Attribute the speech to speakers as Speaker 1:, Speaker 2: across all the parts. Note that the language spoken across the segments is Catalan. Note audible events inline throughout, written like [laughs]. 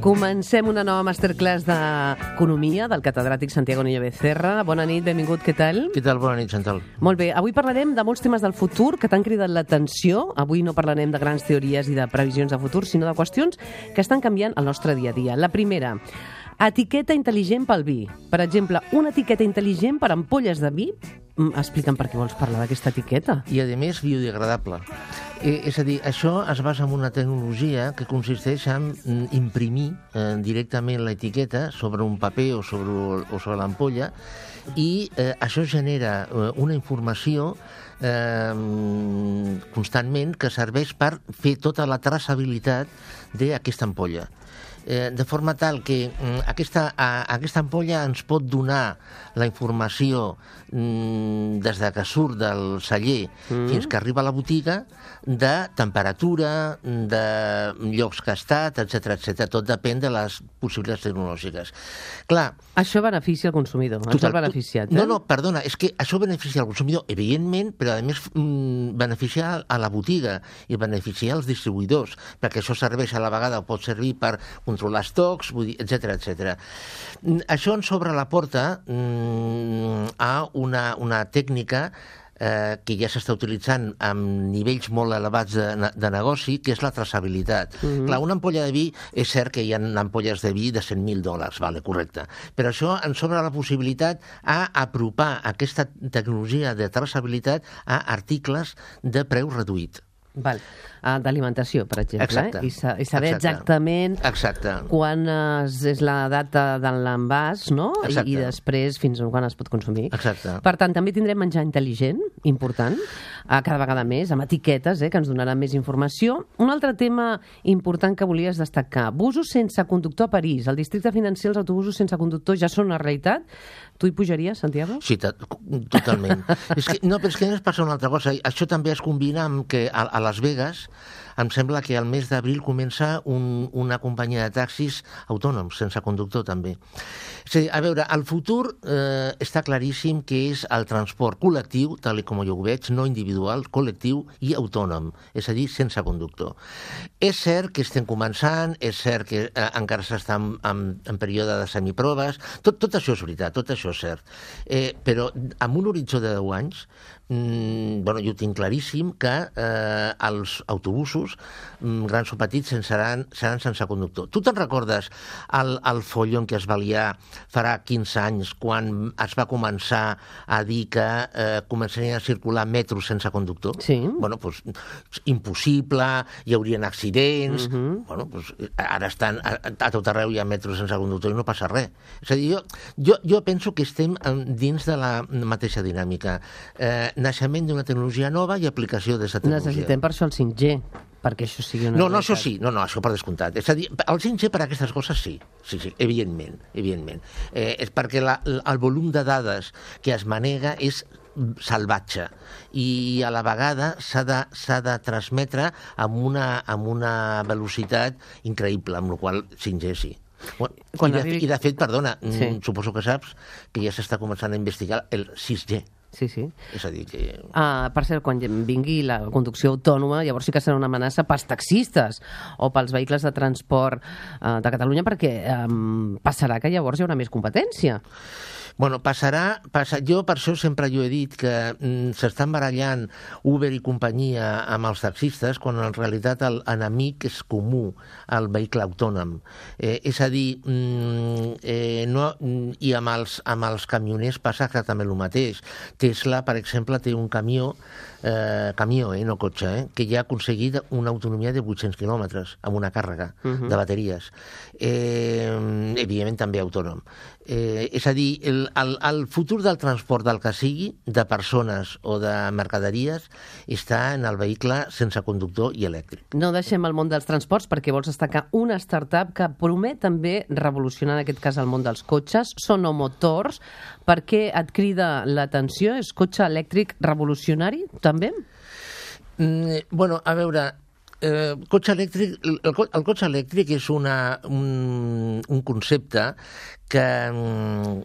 Speaker 1: Comencem una nova masterclass d'Economia del catedràtic Santiago Niño Becerra. Bona nit, benvingut, què tal?
Speaker 2: Què tal? Bona nit, Chantal.
Speaker 1: Molt bé, avui parlarem de molts temes del futur que t'han cridat l'atenció. Avui no parlarem de grans teories i de previsions de futur, sinó de qüestions que estan canviant el nostre dia a dia. La primera, etiqueta intel·ligent pel vi. Per exemple, una etiqueta intel·ligent per ampolles de vi. Mm, Explica'm per què vols parlar d'aquesta etiqueta.
Speaker 2: I, a més, biodegradable. Eh, és a dir, això es basa en una tecnologia que consisteix en mm, imprimir eh, directament l'etiqueta sobre un paper o sobre, o sobre l'ampolla i eh, això genera eh, una informació eh, constantment que serveix per fer tota la traçabilitat d'aquesta ampolla. Eh, de forma tal que mm, aquesta, a, aquesta ampolla ens pot donar la informació mm, des de que surt del celler mm. fins que arriba a la botiga de temperatura, de llocs que ha estat, etc etc. Tot depèn de les possibilitats tecnològiques. Clar,
Speaker 1: Això beneficia el consumidor. Ens ha beneficiat, eh?
Speaker 2: no, no, perdona, és que això beneficia al consumidor, evidentment, però a més mm, beneficia a la botiga i beneficia als distribuïdors, perquè això serveix a la vegada, o pot servir per controlar estocs, vull dir, etc etc. Això ens obre la porta mm, a una, una tècnica eh, que ja s'està utilitzant amb nivells molt elevats de, de negoci, que és la traçabilitat. Mm -hmm. Clar, una ampolla de vi, és cert que hi ha ampolles de vi de 100.000 dòlars, vale, correcte, però això ens obre la possibilitat a apropar aquesta tecnologia de traçabilitat a articles de preu reduït.
Speaker 1: Val. Ah, D'alimentació, per exemple,
Speaker 2: Exacte.
Speaker 1: eh? I, sa i saber
Speaker 2: Exacte.
Speaker 1: exactament
Speaker 2: Exacte.
Speaker 1: quan es, és la data de l'envàs, no? I. I després fins a quan es pot consumir.
Speaker 2: Exacte.
Speaker 1: Per tant, també tindrem menjar intel·ligent, important, eh, cada vegada més, amb etiquetes, eh, que ens donaran més informació. Un altre tema important que volies destacar, busos sense conductor a París. Al districte financer els autobusos sense conductor ja són una realitat. Tu hi pujaries, Santiago?
Speaker 2: Sí, to- totalment. [laughs] és que, no, però és que més passa una altra cosa. Això també es combina amb que a, a Las Vegas em sembla que al mes d'abril comença un, una companyia de taxis autònoms, sense conductor també. És a, dir, a veure, el futur eh, està claríssim que és el transport col·lectiu, tal com jo ho veig, no individual, col·lectiu i autònom, és a dir, sense conductor. És cert que estem començant, és cert que eh, encara s'està en, en, en període de semiproves, tot, tot això és veritat, tot això és cert. Eh, però amb un horitzó de 10 anys, mm, bueno, jo tinc claríssim que eh, els autobusos, mm, grans o petits, seran, seran sense conductor. Tu te'n recordes el, el follon que es va liar farà 15 anys quan es va començar a dir que eh, començarien a circular metros sense conductor?
Speaker 1: Sí.
Speaker 2: Bueno, doncs, impossible, hi haurien accidents...
Speaker 1: Mhm.
Speaker 2: bueno, doncs, ara estan a, a tot arreu hi ha metros sense conductor i no passa res. És a dir, jo, jo, jo penso que estem en- dins de la mateixa dinàmica. Eh, naixement d'una tecnologia nova i aplicació d'aquesta tecnologia.
Speaker 1: Necessitem per això el 5G, perquè això sigui una
Speaker 2: No, no, això sí, no, no, això per descomptat. És a dir, el 5G per a aquestes coses sí, sí, sí, evidentment, evidentment. Eh, és perquè la, el volum de dades que es manega és salvatge i a la vegada s'ha de, de transmetre amb una, amb una velocitat increïble, amb la qual 5G sí. Bueno,
Speaker 1: Quan
Speaker 2: i, de,
Speaker 1: arribi-
Speaker 2: I de fet, perdona,
Speaker 1: Sí.
Speaker 2: sí. suposo que saps que ja s'està començant a investigar el 6G.
Speaker 1: Sí, sí.
Speaker 2: És a dir, que...
Speaker 1: Ah, per cert, quan vingui la conducció autònoma, llavors sí que serà una amenaça pels taxistes o pels vehicles de transport eh, de Catalunya, perquè eh, passarà que llavors hi haurà més competència.
Speaker 2: Bueno, passarà, passa, jo per això sempre jo he dit que mm, s'estan barallant Uber i companyia amb els taxistes quan en realitat el enemic és comú al vehicle autònom. Eh, és a dir, mm, eh, no, mm, i amb els, amb els camioners passa exactament el mateix. Tesla, per exemple, té un camió, eh, camió, eh, no cotxe, eh, que ja ha aconseguit una autonomia de 800 quilòmetres amb una càrrega uh -huh. de bateries. Eh, evidentment també autònom. Eh, és a dir, el, el, el futur del transport del que sigui, de persones o de mercaderies, està en el vehicle sense conductor i elèctric.
Speaker 1: No deixem el món dels transports perquè vols destacar una startup que promet també revolucionar en aquest cas el món dels cotxes. Sono Motors. Per què et crida l'atenció? És cotxe elèctric revolucionari, també?
Speaker 2: Mm, bueno, a veure, eh, cotxe elèctric, el, el cotxe elèctric és una, un, un concepte que mm,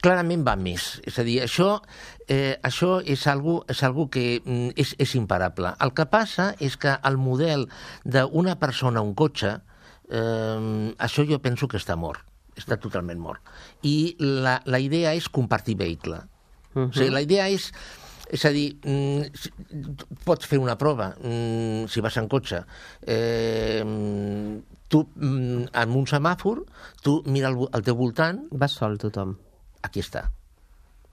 Speaker 2: clarament va més. És a dir, això, eh, això és algo, és algo que mm, és, és imparable. El que passa és que el model d'una persona a un cotxe, eh, això jo penso que està mort està totalment mort. I la, la idea és compartir vehicle. Uh -huh. O sigui, la idea és és a dir, mm, pots fer una prova mm, si vas en cotxe. Eh, tu, mm, en un semàfor, tu mira al, al teu voltant...
Speaker 1: Vas sol, tothom.
Speaker 2: Aquí està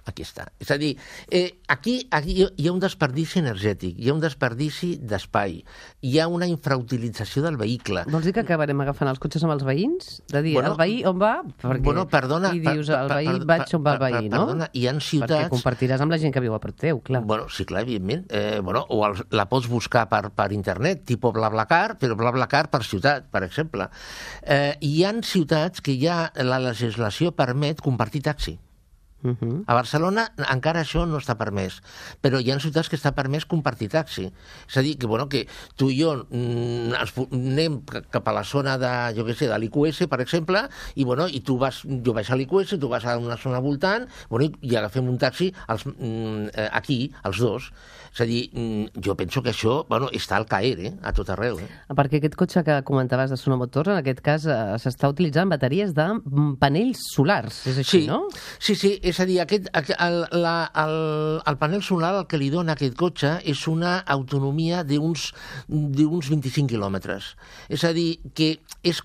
Speaker 2: aquí està. És a dir, eh, aquí, aquí hi ha un desperdici energètic, hi ha un desperdici d'espai, hi ha una infrautilització del vehicle.
Speaker 1: Vols dir que acabarem agafant els cotxes amb els veïns? De dir, bueno, el veí on va? Perquè,
Speaker 2: bueno, perdona...
Speaker 1: I dius, el veí per, per, vaig on va el veí, no?
Speaker 2: Perdona, hi ha ciutats...
Speaker 1: Perquè compartiràs amb la gent que viu a prop teu, clar.
Speaker 2: Bueno, sí, clar, evidentment. Eh, bueno, o el, la pots buscar per, per internet, tipus BlaBlaCar, però BlaBlaCar per ciutat, per exemple. Eh, hi han ciutats que ja la legislació permet compartir taxi. Uh -huh. A Barcelona encara això no està permès, però hi ha ciutats que està permès compartir taxi. És a dir, que, bueno, que tu i jo mm, anem cap a la zona de, jo què sé, de l'IQS, per exemple, i, bueno, i tu vas, jo vaig a l'IQS, tu vas a una zona voltant, bueno, i, agafem un taxi als, mm, eh, aquí, els dos. És a dir, mm, jo penso que això, bueno, està al caer, eh, a tot arreu. Eh?
Speaker 1: Perquè aquest cotxe que comentaves de Sonomotors, en aquest cas, eh, s'està utilitzant bateries de panells solars, és així,
Speaker 2: sí.
Speaker 1: no?
Speaker 2: Sí, sí, és a dir, aquest, el, la, el, el panel solar el que li dona aquest cotxe és una autonomia d'uns 25 quilòmetres. És a dir, que és,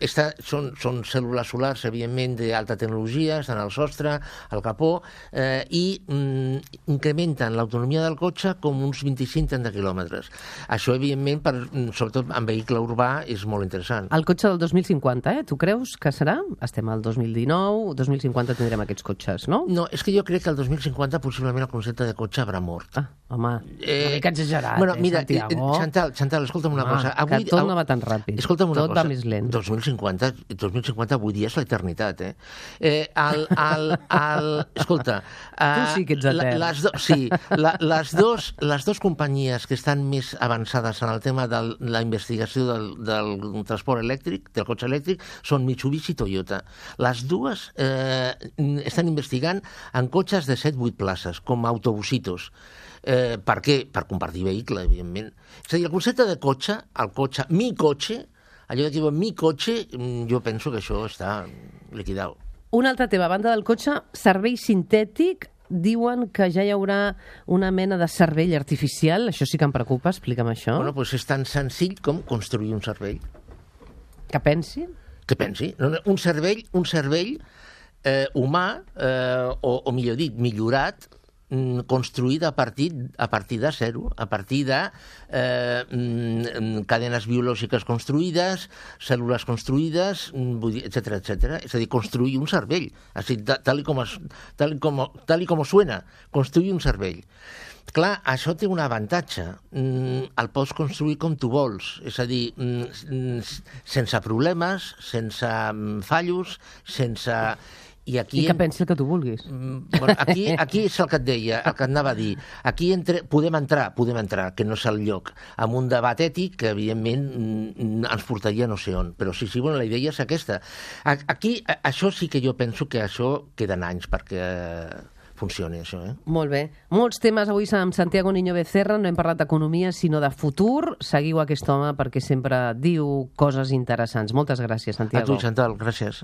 Speaker 2: està, són, són cèl·lules solars, evidentment, d'alta tecnologia, estan al sostre, al capó, eh, i mm, incrementen l'autonomia del cotxe com uns 25-30 quilòmetres. Això, evidentment, per, sobretot en vehicle urbà, és molt interessant.
Speaker 1: El cotxe del 2050, eh? Tu creus que serà? Estem al 2019, 2050 tindrem aquests cotxes, no?
Speaker 2: No, és que jo crec que el 2050 possiblement el concepte de cotxe haurà mort.
Speaker 1: Ah, home, eh, una mica exagerat,
Speaker 2: bueno,
Speaker 1: eh,
Speaker 2: mira,
Speaker 1: Santiago?
Speaker 2: Chantal, Chantal, escolta'm una
Speaker 1: ah,
Speaker 2: cosa.
Speaker 1: Avui, que tot no va tan ràpid.
Speaker 2: Escolta'm una
Speaker 1: tot
Speaker 2: cosa.
Speaker 1: va més lent.
Speaker 2: 2050, 2050 avui dia és l'eternitat, eh? eh el, el, el, escolta...
Speaker 1: Uh, tu sí que ets etern.
Speaker 2: Les do, sí, la, les, dos, les dos companyies que estan més avançades en el tema de la investigació del, del transport elèctric, del cotxe elèctric, són Mitsubishi i Toyota. Les dues eh, estan investigant en cotxes de 7-8 places, com autobusitos. Eh, per què? Per compartir vehicle, evidentment. És a dir, el concepte de cotxe, el cotxe, mi cotxe, allò que diuen mi cotxe, mm, jo penso que això està liquidat.
Speaker 1: Una altra teva banda del cotxe, servei sintètic, diuen que ja hi haurà una mena de cervell artificial. Això sí que em preocupa, explica'm això.
Speaker 2: Bueno, doncs és tan senzill com construir un cervell.
Speaker 1: Que pensi?
Speaker 2: Que pensi. Un cervell, un cervell eh, humà, eh, o, o millor dit, millorat, mm, construït a partir, a partir de zero, a partir de eh, mm, cadenes biològiques construïdes, cèl·lules construïdes, etc etc. És a dir, construir un cervell, així, tal, com es, tal, com, tal com suena, construir un cervell. Clar, això té un avantatge. Mm, el pots construir com tu vols, és a dir, mm, sense problemes, sense fallos, sense
Speaker 1: i, aquí I que pensi el que tu vulguis.
Speaker 2: Mm, bueno, aquí, aquí és el que et deia, el que et anava a dir. Aquí entre, podem entrar, podem entrar, que no és el lloc, amb un debat ètic que, evidentment, mm, ens portaria no sé on. Però sí, sí, bueno, la idea és aquesta. Aquí, això sí que jo penso que això queden anys perquè funcioni, això. Eh?
Speaker 1: Molt bé. Molts temes avui amb Santiago Niño Becerra. No hem parlat d'economia, sinó de futur. Seguiu aquest home perquè sempre diu coses interessants. Moltes gràcies, Santiago.
Speaker 2: A tu, Chantal, gràcies.